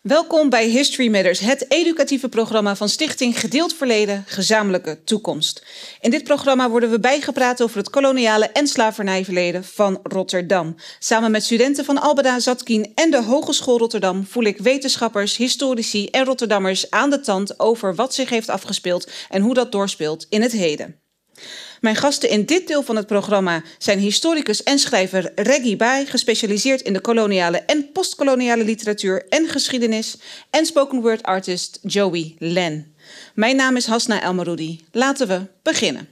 Welkom bij History Matters, het educatieve programma van Stichting Gedeeld Verleden, Gezamenlijke Toekomst. In dit programma worden we bijgepraat over het koloniale en slavernijverleden van Rotterdam. Samen met studenten van Albeda Zatkin en de Hogeschool Rotterdam voel ik wetenschappers, historici en Rotterdammers aan de tand over wat zich heeft afgespeeld en hoe dat doorspeelt in het heden. Mijn gasten in dit deel van het programma zijn historicus en schrijver Reggie Bai, gespecialiseerd in de koloniale en postkoloniale literatuur en geschiedenis, en spoken word artist Joey Len. Mijn naam is Hasna Elmaroudi. Laten we beginnen.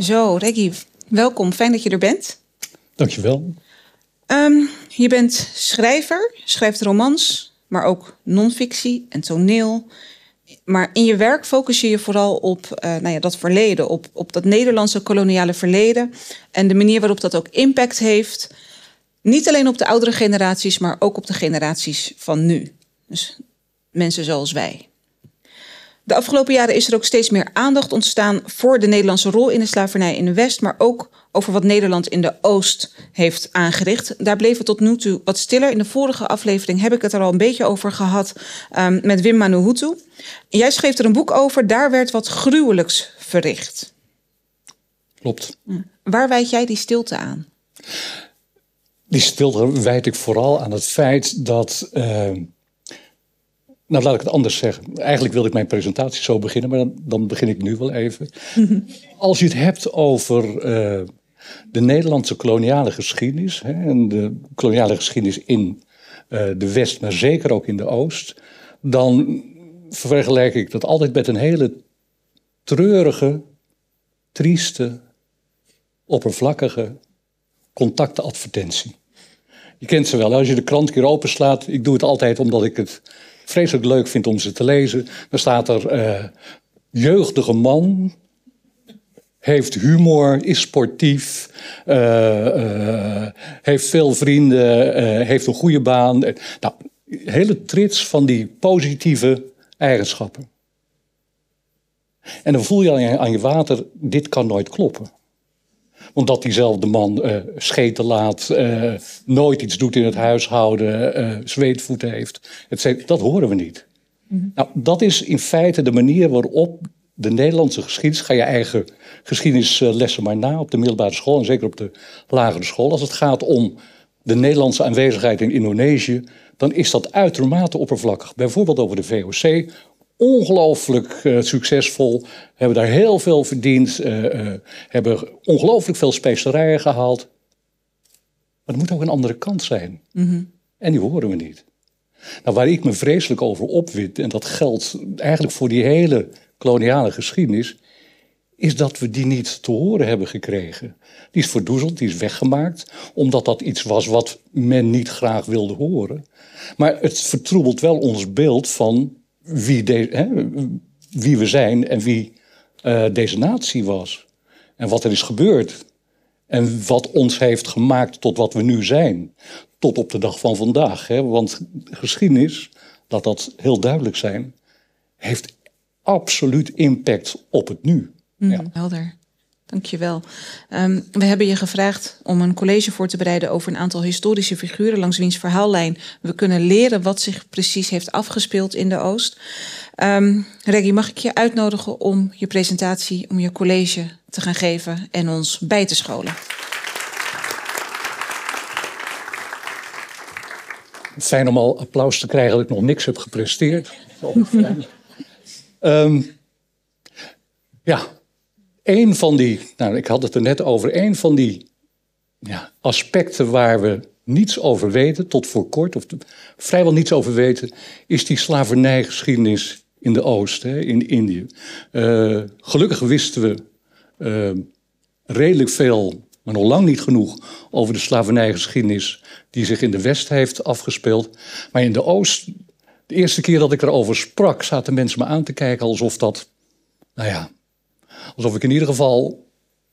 Zo, Reggie, welkom. Fijn dat je er bent. Dankjewel. Um, je bent schrijver, schrijft romans, maar ook non-fictie en toneel maar in je werk focus je je vooral op uh, nou ja, dat verleden, op, op dat Nederlandse koloniale verleden en de manier waarop dat ook impact heeft. Niet alleen op de oudere generaties, maar ook op de generaties van nu. Dus mensen zoals wij. De afgelopen jaren is er ook steeds meer aandacht ontstaan voor de Nederlandse rol in de slavernij in de West, maar ook over wat Nederland in de Oost heeft aangericht. Daar bleef het tot nu toe wat stiller. In de vorige aflevering heb ik het er al een beetje over gehad um, met Wim Manuhutu. Jij schreef er een boek over, daar werd wat gruwelijks verricht. Klopt. Waar wijd jij die stilte aan? Die stilte wijd ik vooral aan het feit dat. Uh, nou, laat ik het anders zeggen. Eigenlijk wilde ik mijn presentatie zo beginnen, maar dan, dan begin ik nu wel even. Als je het hebt over uh, de Nederlandse koloniale geschiedenis hè, en de koloniale geschiedenis in uh, de West, maar zeker ook in de Oost, dan vergelijk ik dat altijd met een hele treurige, trieste, oppervlakkige contactadvertentie. Je kent ze wel. Als je de krant keer openslaat, ik doe het altijd omdat ik het vreselijk leuk vind om ze te lezen. Dan staat er uh, jeugdige man, heeft humor, is sportief, uh, uh, heeft veel vrienden, heeft een goede baan. Nou, hele trits van die positieve eigenschappen. En dan voel je aan je, aan je water, dit kan nooit kloppen. Want dat diezelfde man uh, scheten laat, uh, nooit iets doet in het huishouden, uh, zweetvoeten heeft, dat horen we niet. Mm -hmm. Nou, dat is in feite de manier waarop de Nederlandse geschiedenis, ga je eigen geschiedenislessen maar na op de middelbare school en zeker op de lagere school, als het gaat om de Nederlandse aanwezigheid in Indonesië, dan is dat uitermate oppervlakkig. Bijvoorbeeld over de VOC, ongelooflijk uh, succesvol, hebben daar heel veel verdiend, uh, uh, hebben ongelooflijk veel specerijen gehaald. Maar er moet ook een andere kant zijn. Mm -hmm. En die horen we niet. Nou, waar ik me vreselijk over opwit, en dat geldt eigenlijk voor die hele koloniale geschiedenis, is dat we die niet te horen hebben gekregen. Die is verdoezeld, die is weggemaakt, omdat dat iets was wat men niet graag wilde horen. Maar het vertroebelt wel ons beeld van wie, de, hè, wie we zijn en wie uh, deze natie was. En wat er is gebeurd. En wat ons heeft gemaakt tot wat we nu zijn. Tot op de dag van vandaag. Hè? Want geschiedenis, laat dat heel duidelijk zijn, heeft absoluut impact op het nu. Mm, ja. Helder. Dankjewel. Um, we hebben je gevraagd om een college voor te bereiden over een aantal historische figuren langs wiens verhaallijn we kunnen leren wat zich precies heeft afgespeeld in de Oost. Um, Reggie, mag ik je uitnodigen om je presentatie, om je college te gaan geven en ons bij te scholen? Fijn om al applaus te krijgen dat ik nog niks heb gepresteerd. um, ja, een van die, nou ik had het er net over, een van die ja, aspecten waar we niets over weten, tot voor kort, of vrijwel niets over weten, is die slavernijgeschiedenis in de Oost, in Indië. Uh, gelukkig wisten we uh, redelijk veel, maar nog lang niet genoeg, over de slavernijgeschiedenis die zich in de West heeft afgespeeld. Maar in de Oost, de eerste keer dat ik erover sprak, zaten mensen me aan te kijken alsof dat, nou ja, alsof ik in ieder geval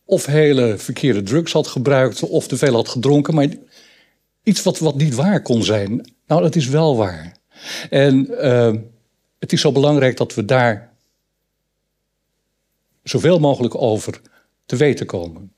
of hele verkeerde drugs had gebruikt of te veel had gedronken. Maar iets wat, wat niet waar kon zijn. Nou, dat is wel waar. En uh, het is zo belangrijk dat we daar zoveel mogelijk over te weten komen.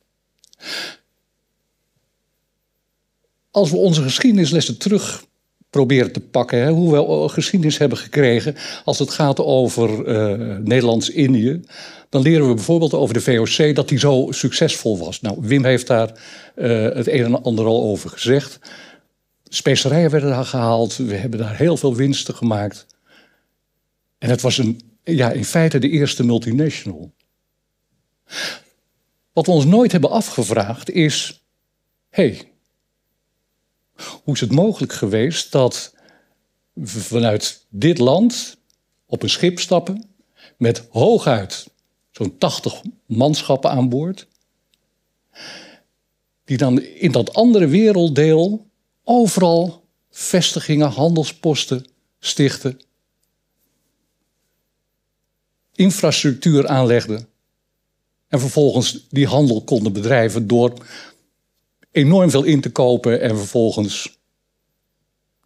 als we onze geschiedenislessen terug proberen te pakken, hè, hoe we geschiedenis hebben gekregen als het gaat over uh, Nederlands-Indië, dan leren we bijvoorbeeld over de VOC dat die zo succesvol was. Nou, Wim heeft daar uh, het een en ander al over gezegd. Specerijen werden daar gehaald, we hebben daar heel veel winsten gemaakt. En het was een, ja, in feite de eerste multinational. Wat we ons nooit hebben afgevraagd is: hey, hoe is het mogelijk geweest dat we vanuit dit land op een schip stappen met hooguit zo'n 80 manschappen aan boord, die dan in dat andere werelddeel overal vestigingen, handelsposten stichten, infrastructuur aanlegden en vervolgens die handel konden bedrijven door enorm veel in te kopen en vervolgens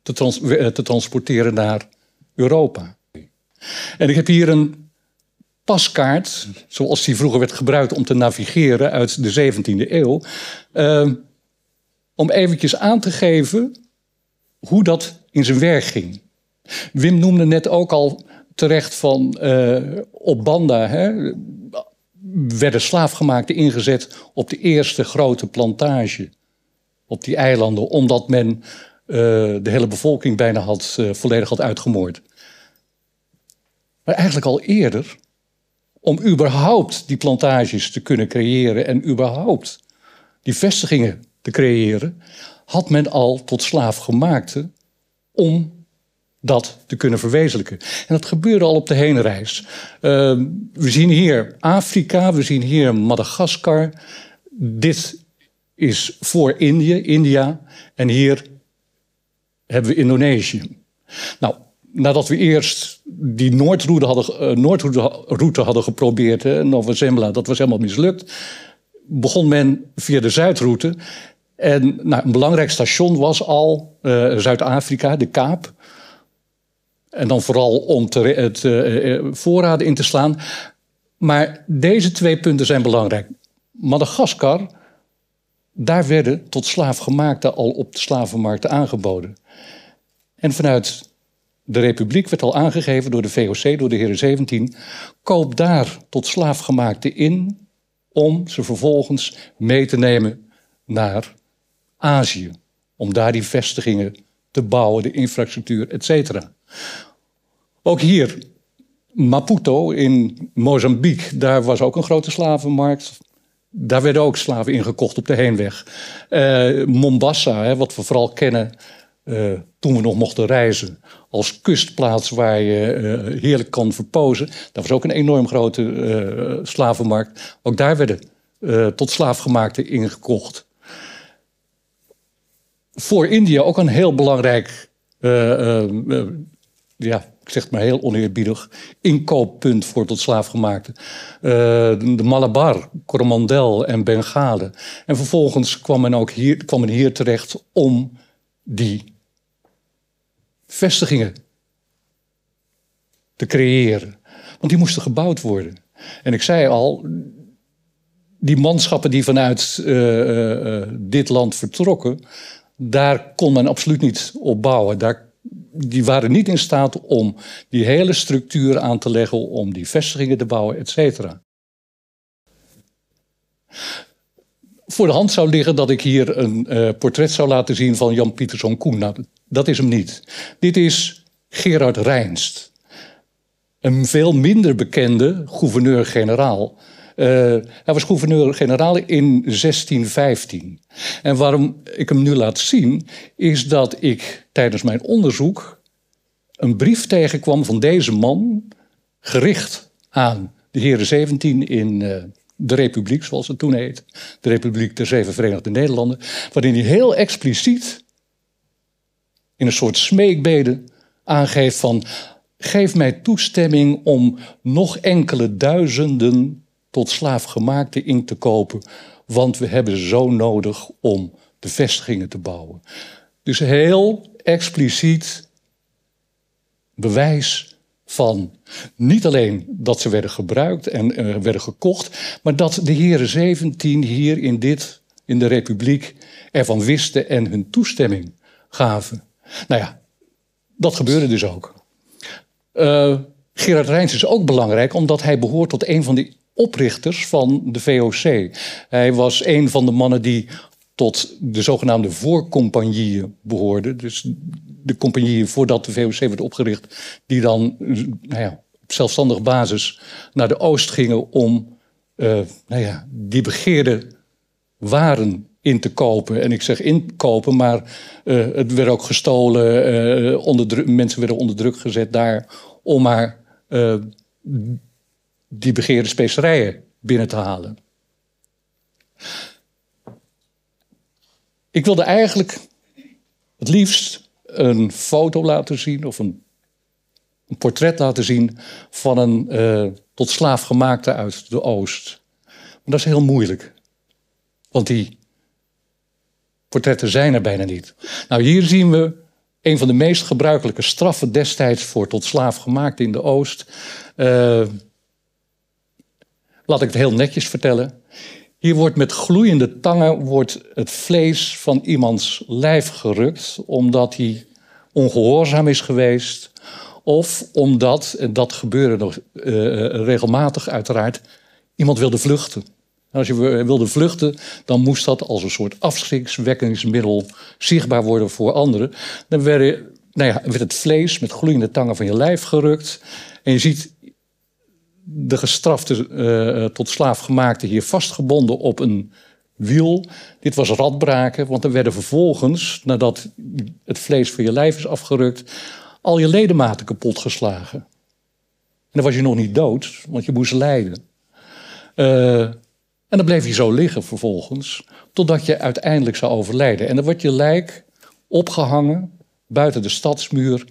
eh, te transporteren naar Europa. En ik heb hier een paskaart, zoals die vroeger werd gebruikt om te navigeren uit de 17e eeuw, uh, om eventjes aan te geven hoe dat in zijn werk ging. Wim noemde net ook al terecht van uh, op Banda hè, werden slaafgemaakten ingezet op de eerste grote plantage op die eilanden, omdat men uh, de hele bevolking bijna had, uh, volledig had uitgemoord. Maar eigenlijk al eerder, om überhaupt die plantages te kunnen creëren en überhaupt die vestigingen te creëren, had men al tot slaafgemaakte om dat te kunnen verwezenlijken. En dat gebeurde al op de heenreis. Uh, we zien hier Afrika, we zien hier Madagaskar. Dit is voor Indië, India. En hier hebben we Indonesië. Nou, nadat we eerst die Noordroute hadden, uh, Noordroute hadden geprobeerd, hè, Nova Zembla, dat was helemaal mislukt, begon men via de Zuidroute. En nou, een belangrijk station was al uh, Zuid-Afrika, de Kaap. En dan vooral om te, het uh, voorraden in te slaan. Maar deze twee punten zijn belangrijk. Madagaskar daar werden tot slaafgemaakten al op de slavenmarkten aangeboden. En vanuit de Republiek werd al aangegeven door de VOC, door de heren 17, koop daar tot slaafgemaakten in om ze vervolgens mee te nemen naar Azië. Om daar die vestigingen te bouwen, de infrastructuur, etc. Ook hier, Maputo in Mozambique, daar was ook een grote slavenmarkt. Daar werden ook slaven ingekocht op de heenweg. Uh, Mombasa, hè, wat we vooral kennen uh, toen we nog mochten reizen, als kustplaats waar je uh, heerlijk kan verpozen. Dat was ook een enorm grote slavenmarkt. Ook daar werden tot slaafgemaakte ingekocht. Voor India ook een heel belangrijk ja, ik zeg maar heel oneerbiedig, inkooppunt voor tot slaafgemaakte. Uh, de Malabar, Coromandel en Bengalen. En vervolgens kwam men ook hier, kwam men hier terecht om die vestigingen te creëren. Want die moesten gebouwd worden. En ik zei al, die manschappen die vanuit uh, uh, dit land vertrokken, daar kon men absoluut niet op bouwen. Daar die waren niet in staat om die hele structuur aan te leggen, om die vestigingen te bouwen, et cetera. Voor de hand zou liggen dat ik hier een uh, portret zou laten zien van Jan Pieterszoon Koen. Nou, dat is hem niet. Dit is Gerard Reinst. Een veel minder bekende gouverneur-generaal hij was gouverneur-generaal in 1615. En waarom ik hem nu laat zien, is dat ik tijdens mijn onderzoek een brief tegenkwam van deze man, gericht aan de heren 17 in uh, de Republiek, zoals het toen heet, de Republiek der Zeven Verenigde Nederlanden, waarin hij heel expliciet in een soort smeekbede aangeeft van geef mij toestemming om nog enkele duizenden tot slaafgemaakte in te kopen, want we hebben ze zo nodig om de vestigingen te bouwen. Dus heel expliciet bewijs van niet alleen dat ze werden gebruikt en uh, werden gekocht, maar dat de heren 17 hier in dit in de Republiek ervan wisten en hun toestemming gaven. Nou ja, dat gebeurde dus ook. Uh, Gerard Rijns is ook belangrijk omdat hij behoort tot een van de oprichters van de VOC. Hij was een van de mannen die tot de zogenaamde voorcompagnieën behoorden. Dus de compagnieën voordat de VOC werd opgericht, die dan nou ja, op zelfstandige basis naar de oost gingen om uh, nou ja, die begeerde waren in te kopen. En ik zeg inkopen, maar uh, het werd ook gestolen. Uh, onder mensen werden onder druk gezet daar om maar die begeerde specerijen binnen te halen. Ik wilde eigenlijk het liefst een foto laten zien of een, een portret laten zien van een uh, tot slaaf gemaakte uit de Oost. Maar dat is heel moeilijk, want die portretten zijn er bijna niet. Nou, hier zien we een van de meest gebruikelijke straffen destijds voor tot slaaf gemaakt in de Oost. Uh, laat ik het heel netjes vertellen. Hier wordt met gloeiende tangen wordt het vlees van iemands lijf gerukt, omdat hij ongehoorzaam is geweest. Of omdat, en dat gebeurde nog uh, regelmatig uiteraard, iemand wilde vluchten. Als je wilde vluchten, dan moest dat als een soort afschrikswekkingsmiddel zichtbaar worden voor anderen. Dan werd, nou ja, werd het vlees met gloeiende tangen van je lijf gerukt. En je ziet de gestrafte, uh, tot slaaf gemaakte hier vastgebonden op een wiel. Dit was radbraken, want er werden vervolgens, nadat het vlees van je lijf is afgerukt, al je ledematen kapot geslagen. En dan was je nog niet dood, want je moest lijden. Uh, en dan bleef je zo liggen vervolgens, totdat je uiteindelijk zou overlijden. En dan wordt je lijk opgehangen buiten de stadsmuur.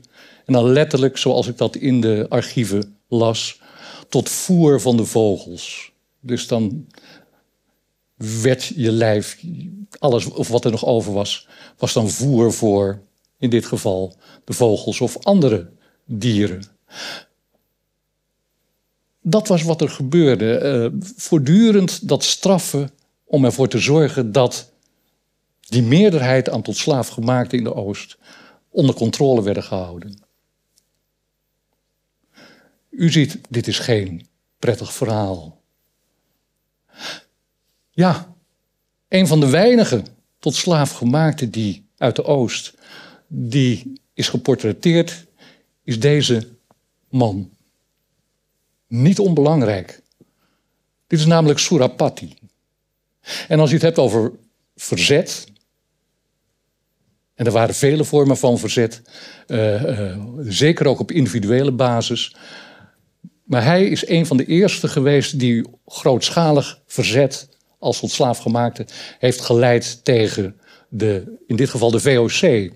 En dan letterlijk, zoals ik dat in de archieven las, tot voer van de vogels. Dus dan werd je lijf, alles of wat er nog over was, was dan voer voor, in dit geval, de vogels of andere dieren dat was wat er gebeurde. Uh, voortdurend dat straffen om ervoor te zorgen dat die meerderheid aan tot slaaf gemaakte in de Oost onder controle werden gehouden. U ziet, dit is geen prettig verhaal. Ja, een van de weinige tot slaaf gemaakte die uit de Oost, die is geportretteerd, is deze man. Niet onbelangrijk. Dit is namelijk Surapati. En als je het hebt over verzet, en er waren vele vormen van verzet, uh, uh, zeker ook op individuele basis. Maar hij is een van de eerste geweest die grootschalig verzet als tot slaafgemaakte heeft geleid tegen de, in dit geval de VOC.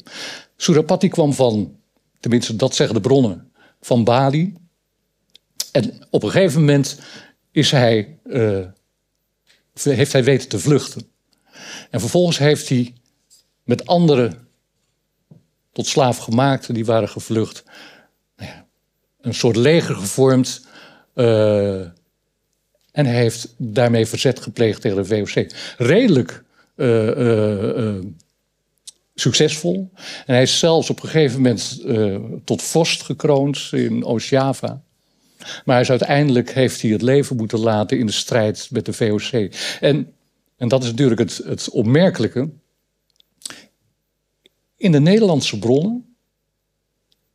Surapati kwam van, tenminste dat zeggen de bronnen, van Bali. En op een gegeven moment is hij, uh, heeft hij weten te vluchten. En vervolgens heeft hij met anderen tot slaaf gemaakt, die waren gevlucht, nou ja, een soort leger gevormd. Uh, en hij heeft daarmee verzet gepleegd tegen de VOC. Redelijk uh, succesvol. En hij is zelfs op een gegeven moment tot vorst gekroond in Oost-Java. Maar is uiteindelijk heeft hij het leven moeten laten in de strijd met de VOC. En, en dat is natuurlijk het, het opmerkelijke. In de Nederlandse bronnen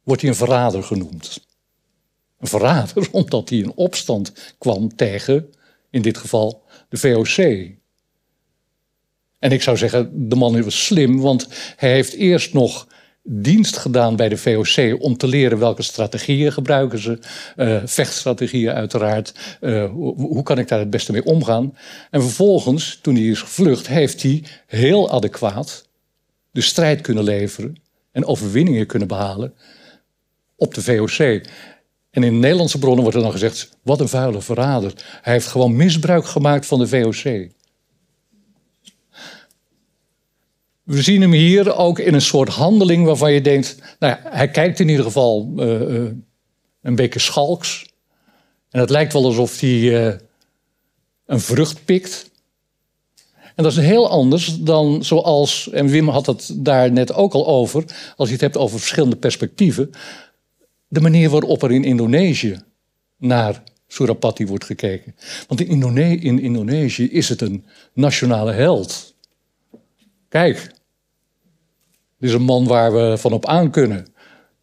wordt hij een verrader genoemd. Verrader omdat hij in opstand kwam tegen, in dit geval, de VOC. En ik zou zeggen, de man was slim, want hij heeft eerst nog dienst gedaan bij de VOC om te leren welke strategieën gebruiken ze. Uh, vechtstrategieën uiteraard. Uh, hoe, hoe, kan ik daar het beste mee omgaan? En vervolgens, toen hij is gevlucht, heeft hij heel adequaat de strijd kunnen leveren en overwinningen kunnen behalen op de VOC. En in Nederlandse bronnen wordt er dan gezegd: wat een vuile verrader. Hij heeft gewoon misbruik gemaakt van de VOC. We zien hem hier ook in een soort handeling waarvan je denkt, nou ja, hij kijkt in ieder geval uh, uh, een beetje schalks. En het lijkt wel alsof hij uh, een vrucht pikt. En dat is heel anders dan zoals, en Wim had het daar net ook al over, als je het hebt over verschillende perspectieven, de manier waarop er in Indonesië naar Surapati wordt gekeken. Want in, Indone in Indonesië is het een nationale held. Kijk, dit is een man waar we van op aan kunnen.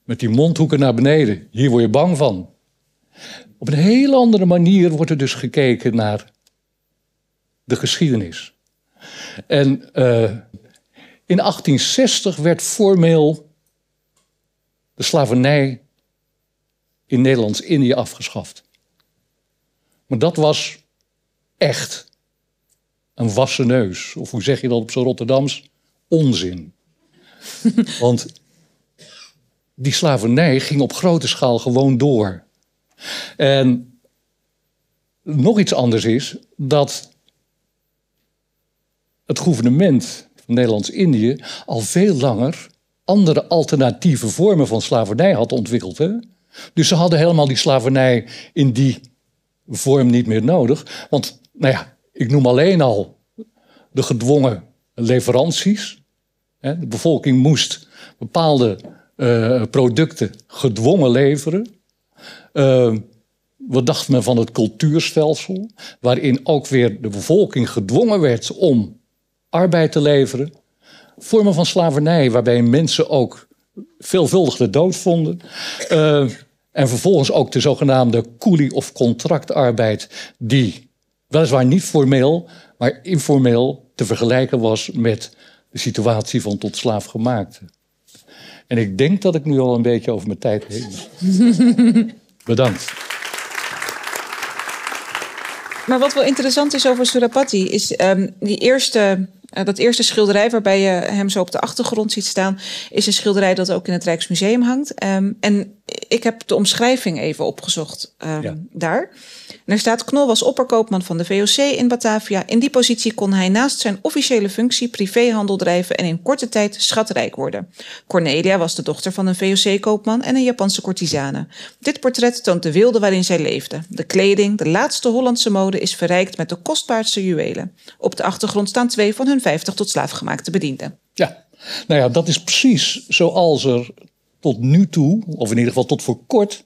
Met die mondhoeken naar beneden. Hier word je bang van. Op een hele andere manier wordt er dus gekeken naar de geschiedenis. En uh, in 1860 werd formeel de slavernij in Nederlands-Indië afgeschaft. Maar dat was echt een wassen neus. Of hoe zeg je dat op zo'n Rotterdams? Onzin. Want die slavernij ging op grote schaal gewoon door. En nog iets anders is dat het gouvernement van Nederlands-Indië al veel langer andere alternatieve vormen van slavernij had ontwikkeld. Hè? Dus ze hadden helemaal die slavernij in die vorm niet meer nodig. Want, nou ja, ik noem alleen al de gedwongen leveranties. De bevolking moest bepaalde uh, producten gedwongen leveren. Uh, wat dacht men van het cultuurstelsel, waarin ook weer de bevolking gedwongen werd om arbeid te leveren. Vormen van slavernij, waarbij mensen ook veelvuldig de dood vonden. Uh, en vervolgens ook de zogenaamde coolie- of contractarbeid, die weliswaar niet formeel, maar informeel te vergelijken was met de situatie van tot slaafgemaakte. En ik denk dat ik nu al een beetje over mijn tijd heen Bedankt. Maar wat wel interessant is over Surapati, is um, die eerste dat eerste schilderij waarbij je hem zo op de achtergrond ziet staan, is een schilderij dat ook in het Rijksmuseum hangt. Um, en ik heb de omschrijving even opgezocht um, ja. daar. En er staat: Knol was opperkoopman van de VOC in Batavia. In die positie kon hij naast zijn officiële functie privéhandel drijven en in korte tijd schatrijk worden. Cornelia was de dochter van een VOC-koopman en een Japanse courtisane. Dit portret toont de wilde waarin zij leefde. De kleding, de laatste Hollandse mode, is verrijkt met de kostbaarste juwelen. Op de achtergrond staan twee van hun 50 tot slaafgemaakte bedienden. Ja, nou ja, dat is precies zoals er tot nu toe, of in ieder geval tot voor kort,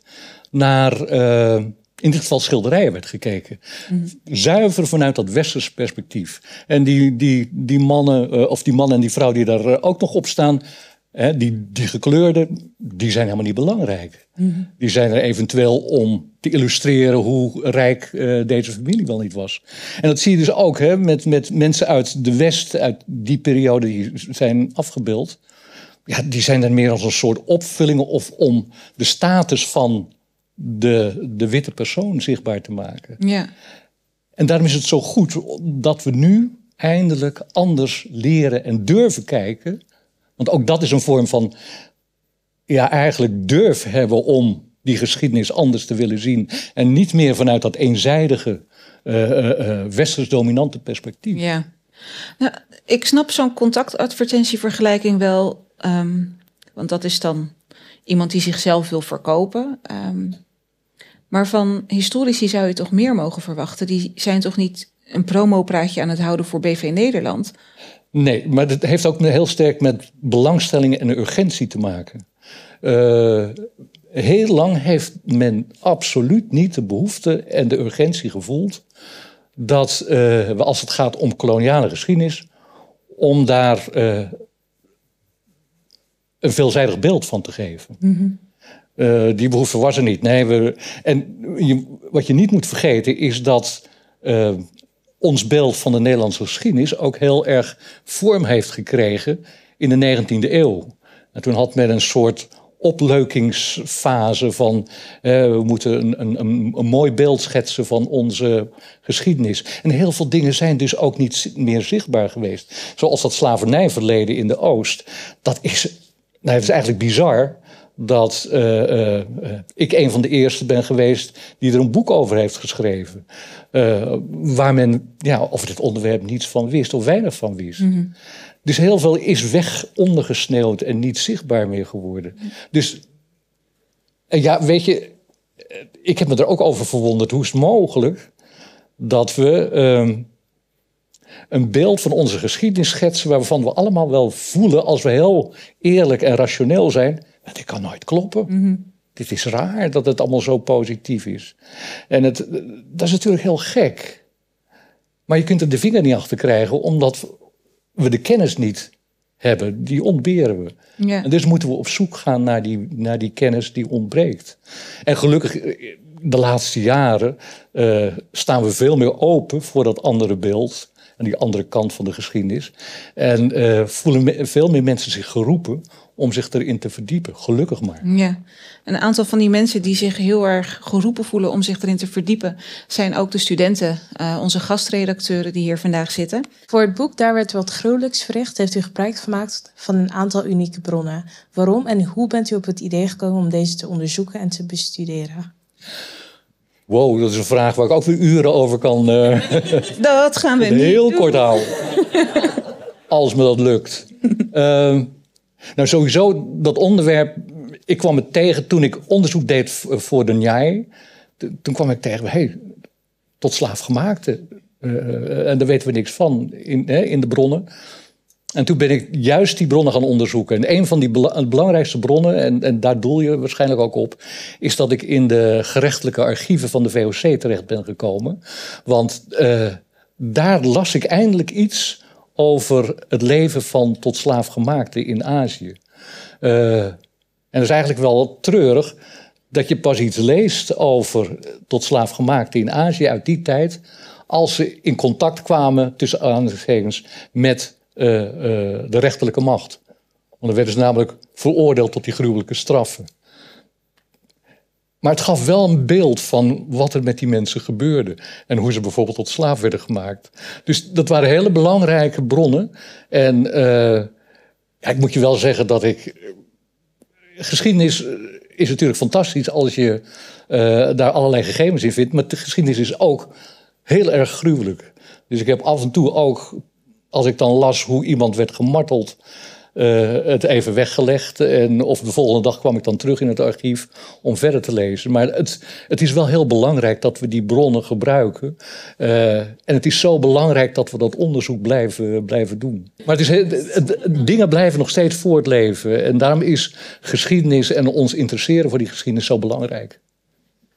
naar uh, in dit geval schilderijen werd gekeken. Mm. Zuiver vanuit dat westerse perspectief. En die, die, die mannen, uh, of die man en die vrouw die daar uh, ook nog op staan, hè, die, die gekleurde, die zijn helemaal niet belangrijk. Mm. Die zijn er eventueel om te illustreren hoe rijk uh, deze familie wel niet was. En dat zie je dus ook hè, met, met mensen uit de West, uit die periode die zijn afgebeeld. Ja, die zijn er meer als een soort opvullingen of om de status van de, de witte persoon zichtbaar te maken. Ja. En daarom is het zo goed dat we nu eindelijk anders leren en durven kijken. Want ook dat is een vorm van, ja, eigenlijk durf hebben om die geschiedenis anders te willen zien. En niet meer vanuit dat eenzijdige, uh, uh, westers dominante perspectief. Ja. Nou, ik snap zo'n contactadvertentievergelijking wel. Um, want dat is dan iemand die zichzelf wil verkopen. Um, maar van historici zou je toch meer mogen verwachten? Die zijn toch niet een promopraatje aan het houden voor BV Nederland? Nee, maar dat heeft ook heel sterk met belangstellingen en urgentie te maken. Uh, heel lang heeft men absoluut niet de behoefte en de urgentie gevoeld dat uh, we als het gaat om koloniale geschiedenis, om daar uh, een veelzijdig beeld van te geven. Mm -hmm. Uh, die behoefte was er niet. Nee, we, en je, wat je niet moet vergeten is dat uh, ons beeld van de Nederlandse geschiedenis ook heel erg vorm heeft gekregen in de 19e eeuw. En toen had men een soort opleukingsfase van uh, we moeten een, een, een, een, mooi beeld schetsen van onze geschiedenis. En heel veel dingen zijn dus ook niet meer zichtbaar geweest. Zoals dat slavernijverleden in de Oost. Dat is, nou, dat is eigenlijk bizar dat uh, uh, ik een van de eerste ben geweest die er een boek over heeft geschreven. Uh, waar men ja, over dit onderwerp niets van wist of weinig van wist. Mm -hmm. Dus heel veel is weg ondergesneeuwd en niet zichtbaar meer geworden. Mm -hmm. Dus ja, weet je, ik heb me er ook over verwonderd. Hoe is het mogelijk dat we ehm, een beeld van onze geschiedenis schetsen waarvan we allemaal wel voelen, als we heel eerlijk en rationeel zijn, dit kan nooit kloppen. Dit is raar dat het allemaal zo positief is. En het, dat is natuurlijk heel gek. Maar je kunt er de vinger niet achter krijgen, omdat we de kennis niet hebben. Die ontberen we. Ja. En dus moeten we op zoek gaan naar die, naar die kennis die ontbreekt. En gelukkig, eh, de laatste jaren uh, staan we veel meer open voor dat andere beeld. En die andere kant van de geschiedenis. En uh, voelen veel meer mensen zich geroepen om zich erin te verdiepen. Gelukkig maar. Ja, een aantal van die mensen die zich heel erg geroepen voelen om zich erin te verdiepen, zijn ook de studenten, uh, onze gastredacteuren die hier vandaag zitten. Voor het boek Daar werd wat gruwelijks verricht, heeft u gebruik gemaakt van een aantal unieke bronnen. Waarom en hoe bent u op het idee gekomen om deze te onderzoeken en te bestuderen? Wow, dat is een vraag waar ik ook weer uren over kan. Uh, dat gaan we niet. Heel kort houden. Als me dat lukt. Uh, nou, sowieso dat onderwerp. Ik kwam het tegen toen ik onderzoek deed voor de NJAI. Toen kwam ik tegen, hey, tot slaafgemaakte. Uh, en daar weten we niks van in, hè, in de bronnen. En toen ben ik juist die bronnen gaan onderzoeken. En een van die belangrijkste bronnen, en, en, daar doel je waarschijnlijk ook op, is dat ik in de gerechtelijke archieven van de VOC terecht ben gekomen. Want uh, daar las ik eindelijk iets over het leven van tot slaafgemaakten in Azië. Uh, en dat is eigenlijk wel treurig dat je pas iets leest over tot slaafgemaakten in Azië uit die tijd, als ze in contact kwamen tussen aanhalingstekens met uh, uh, de rechterlijke macht. Want dan werden ze namelijk veroordeeld tot die gruwelijke straffen. Maar het gaf wel een beeld van wat er met die mensen gebeurde. En hoe ze bijvoorbeeld tot slaaf werden gemaakt. Dus dat waren hele belangrijke bronnen. En uh, ja, ik moet je wel zeggen dat ik. Geschiedenis is natuurlijk fantastisch als je daar allerlei gegevens in vindt. Maar de geschiedenis is ook heel erg gruwelijk. Dus ik heb af en toe ook, als ik dan las hoe iemand werd gemarteld. Uh, het even weggelegd. En of de volgende dag kwam ik dan terug in het archief om verder te lezen. Maar het, het is wel heel belangrijk dat we die bronnen gebruiken. Uh, en het is zo belangrijk dat we dat onderzoek blijven, blijven doen. Maar het is, dingen blijven nog steeds voortleven. En daarom is geschiedenis en ons interesseren voor die geschiedenis zo belangrijk.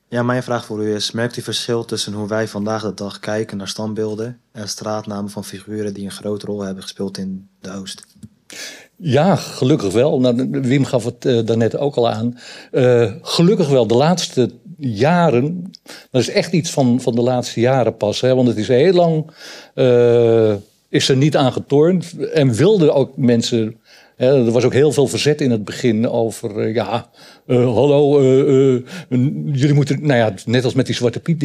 Ja, mijn vraag voor u is: merkt u verschil tussen hoe wij vandaag de dag kijken naar standbeelden en straatnamen van figuren die een grote rol hebben gespeeld in de Oost? Ja, gelukkig wel. Nou, Wim gaf het uh, daarnet ook al aan. Uh, gelukkig wel. De laatste jaren, dat is echt iets van, van de laatste jaren pas. Hè, want het is heel lang, uh, is er niet aan getornd. En wilden ook mensen... Er was ook heel veel verzet in het begin over, ja, hallo, jullie moeten, nou ja, net als met die Zwarte Piet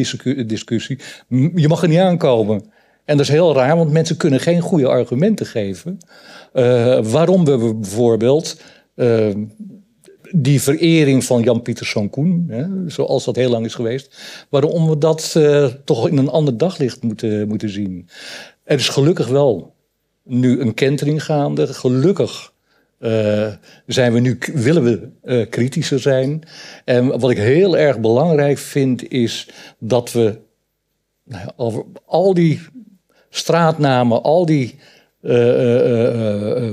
discussie, je mag er niet aankomen. En dat is heel raar, want mensen kunnen geen goede argumenten geven. Waarom we bijvoorbeeld die verering van Jan Pieterszoon Koen, hè, zoals dat heel lang is geweest, waarom we dat toch in een ander daglicht moeten, moeten zien. Er is gelukkig wel nu een kentering gaande. Gelukkig zijn we nu, willen we kritischer zijn. En wat ik heel erg belangrijk vind, is dat we nou, over al die straatnamen, al die uh,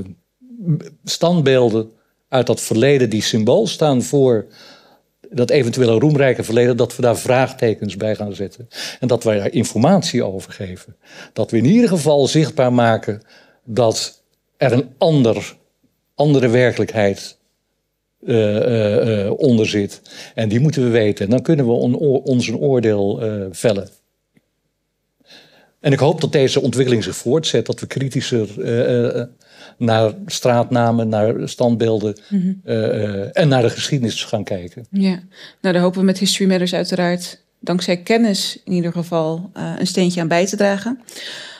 standbeelden uit dat verleden die symbool staan voor dat eventuele roemrijke verleden, dat we daar vraagtekens bij gaan zetten. En dat wij daar informatie over geven. Dat we in ieder geval zichtbaar maken dat er een ander, andere werkelijkheid uh, uh, onder zit. En die moeten we weten. En dan kunnen we on, ons een oordeel vellen. En ik hoop dat deze ontwikkeling zich voortzet, dat we kritischer naar straatnamen, naar standbeelden mm uh, en naar de geschiedenis gaan kijken. Ja, nou daar hopen we met History Matters uiteraard dankzij kennis in ieder geval een steentje aan bij te dragen.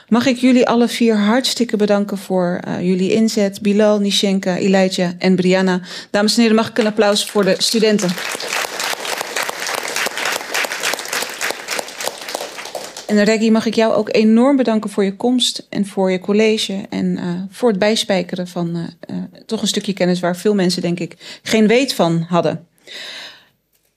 Mag ik jullie alle vier hartstikke bedanken voor jullie inzet. Bilal, Nishenka, Elijah en Brianna. Dames en heren, mag ik een applaus voor de studenten. En Reggie, mag ik jou ook enorm bedanken voor je komst en voor je college en uh, voor het bijspijkeren van uh, toch een stukje kennis waar veel mensen denk ik geen weet van hadden.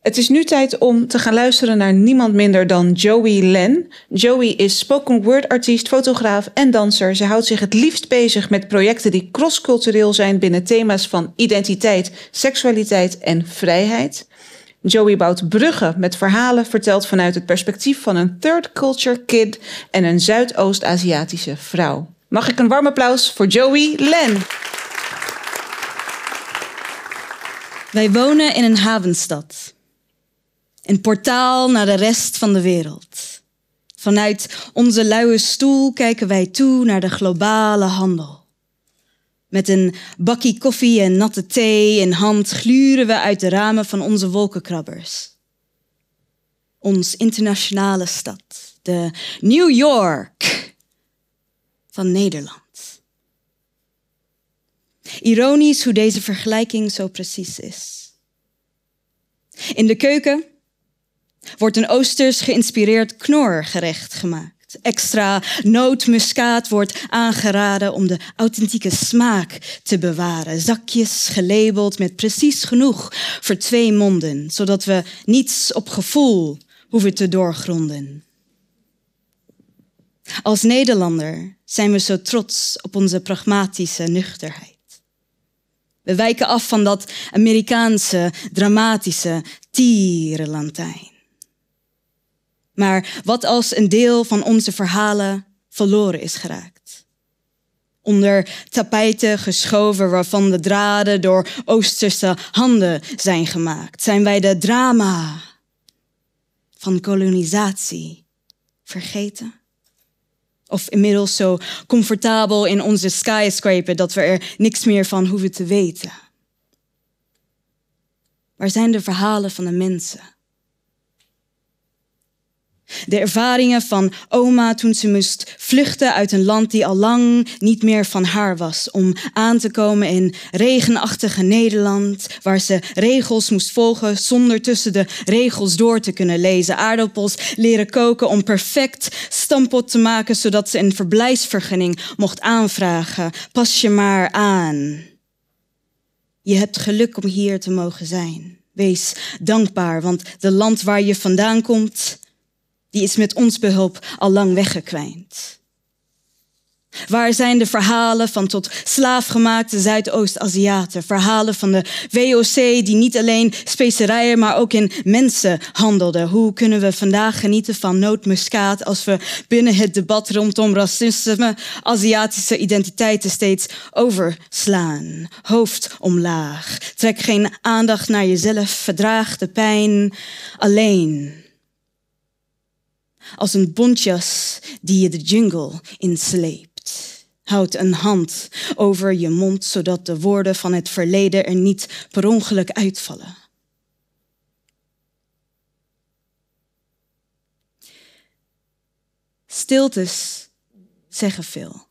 Het is nu tijd om te gaan luisteren naar niemand minder dan Joey Len. Joey is spoken word artiest, fotograaf en danser. Ze houdt zich het liefst bezig met projecten die crosscultureel zijn binnen thema's van identiteit, seksualiteit en vrijheid. Joey bouwt bruggen met verhalen verteld vanuit het perspectief van een third culture kid en een Zuidoost-Aziatische vrouw. Mag ik een warm applaus voor Joey Len? Wij wonen in een havenstad. Een portaal naar de rest van de wereld. Vanuit onze luie stoel kijken wij toe naar de globale handel. Met een bakkie koffie en natte thee in hand gluren we uit de ramen van onze wolkenkrabbers. Ons internationale stad, de New York van Nederland. Ironisch hoe deze vergelijking zo precies is. In de keuken wordt een oosters geïnspireerd knorgerecht gemaakt. Extra nootmuskaat wordt aangeraden om de authentieke smaak te bewaren. Zakjes gelabeld met precies genoeg voor twee monden, zodat we niets op gevoel hoeven te doorgronden. Als Nederlander zijn we zo trots op onze pragmatische nuchterheid. We wijken af van dat Amerikaanse, dramatische tierenlantijn. Maar wat als een deel van onze verhalen verloren is geraakt? Onder tapijten geschoven waarvan de draden door Oosterse handen zijn gemaakt. Zijn wij de drama van kolonisatie vergeten? Of inmiddels zo comfortabel in onze skyscraper dat we er niks meer van hoeven te weten? Waar zijn de verhalen van de mensen? De ervaringen van oma toen ze moest vluchten uit een land die al lang niet meer van haar was. Om aan te komen in regenachtige Nederland, waar ze regels moest volgen zonder tussen de regels door te kunnen lezen. Aardappels leren koken om perfect stampot te maken, zodat ze een verblijfsvergunning mocht aanvragen. Pas je maar aan. Je hebt geluk om hier te mogen zijn. Wees dankbaar, want de land waar je vandaan komt die is met ons behulp al lang weggekwijnd. Waar zijn de verhalen van tot slaafgemaakte Zuidoost-Aziaten? Verhalen van de WOC die niet alleen specerijen, maar ook in mensen handelden. Hoe kunnen we vandaag genieten van nootmuskaat als we binnen het debat rondom racisme Aziatische identiteiten steeds overslaan? Hoofd omlaag. Trek geen aandacht naar jezelf. Verdraag de pijn alleen als een bontjas die je de jungle insleept. Houd een hand over je mond, zodat de woorden van het verleden er niet per ongeluk uitvallen. Stiltes zeggen veel.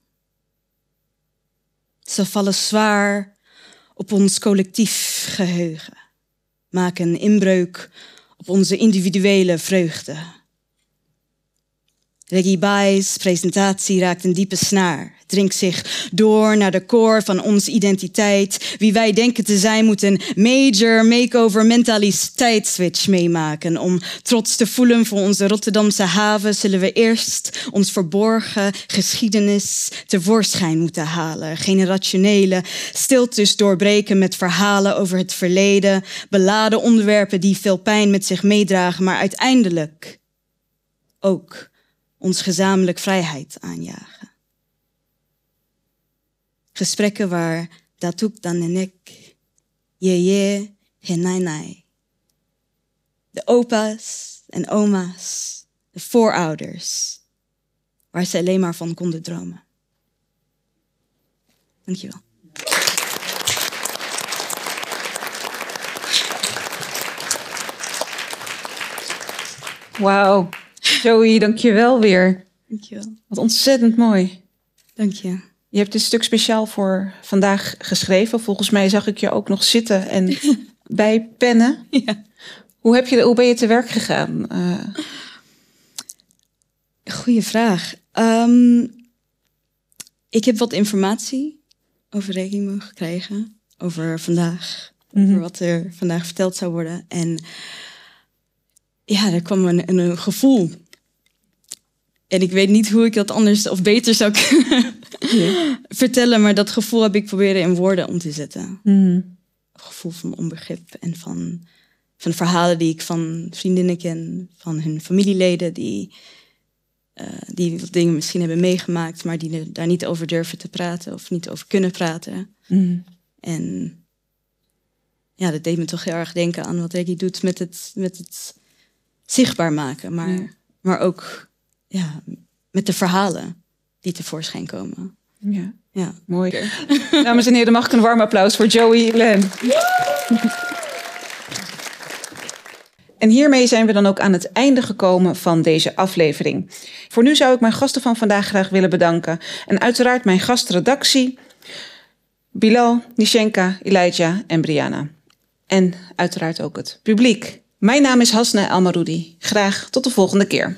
Ze vallen zwaar op ons collectief geheugen, maken inbreuk op onze individuele vreugde Reggie Bai's presentatie raakt een diepe snaar. Drinkt zich door naar de core van onze identiteit. Wie wij denken te zijn, moet een major makeover mentaliteitsswitch meemaken. Om trots te voelen voor onze Rotterdamse haven, zullen we eerst ons verborgen geschiedenis tevoorschijn moeten halen. Generationele stiltes doorbreken met verhalen over het verleden. Beladen onderwerpen die veel pijn met zich meedragen, maar uiteindelijk ook ons gezamenlijk vrijheid aanjagen. Gesprekken waar datuk dan en ik, je je, nai. De opa's en oma's, de voorouders, waar ze alleen maar van konden dromen. Dankjewel. Wauw. Zoe, dank je wel weer. Wat ontzettend mooi. Dank je. Je hebt dit stuk speciaal voor vandaag geschreven. Volgens mij zag ik je ook nog zitten en bij pennen. Ja. Hoe, heb je, hoe ben je te werk gegaan? Uh... Goeie vraag. Ehm, ik heb wat informatie over rekening mogen krijgen. Over vandaag. Over mhm. wat er vandaag verteld zou worden. En ja, er kwam een, een gevoel. En ik weet niet hoe ik dat anders of beter zou kunnen vertellen, maar dat gevoel heb ik proberen in woorden om te zetten. Een gevoel van onbegrip en van, van verhalen die ik van vriendinnen ken, van hun familieleden die, eh, die wat dingen misschien hebben meegemaakt, maar die er- daar niet over durven te praten of niet over kunnen praten. En ja, dat deed me toch heel erg denken aan wat Ricky doet met het, met het zichtbaar maken, maar, Ja. maar ook ja, met de verhalen die tevoorschijn komen. Ja, Ja. mooi. Dames en heren, mag ik een warm applaus voor Joey Len. En hiermee zijn we dan ook aan het einde gekomen van deze aflevering. Voor nu zou ik mijn gasten van vandaag graag willen bedanken. En uiteraard mijn gastredactie, Bilal, Nishenka, Elijah en Brianna. En uiteraard ook het publiek. Mijn naam is Hasna Almaroudi. Graag tot de volgende keer.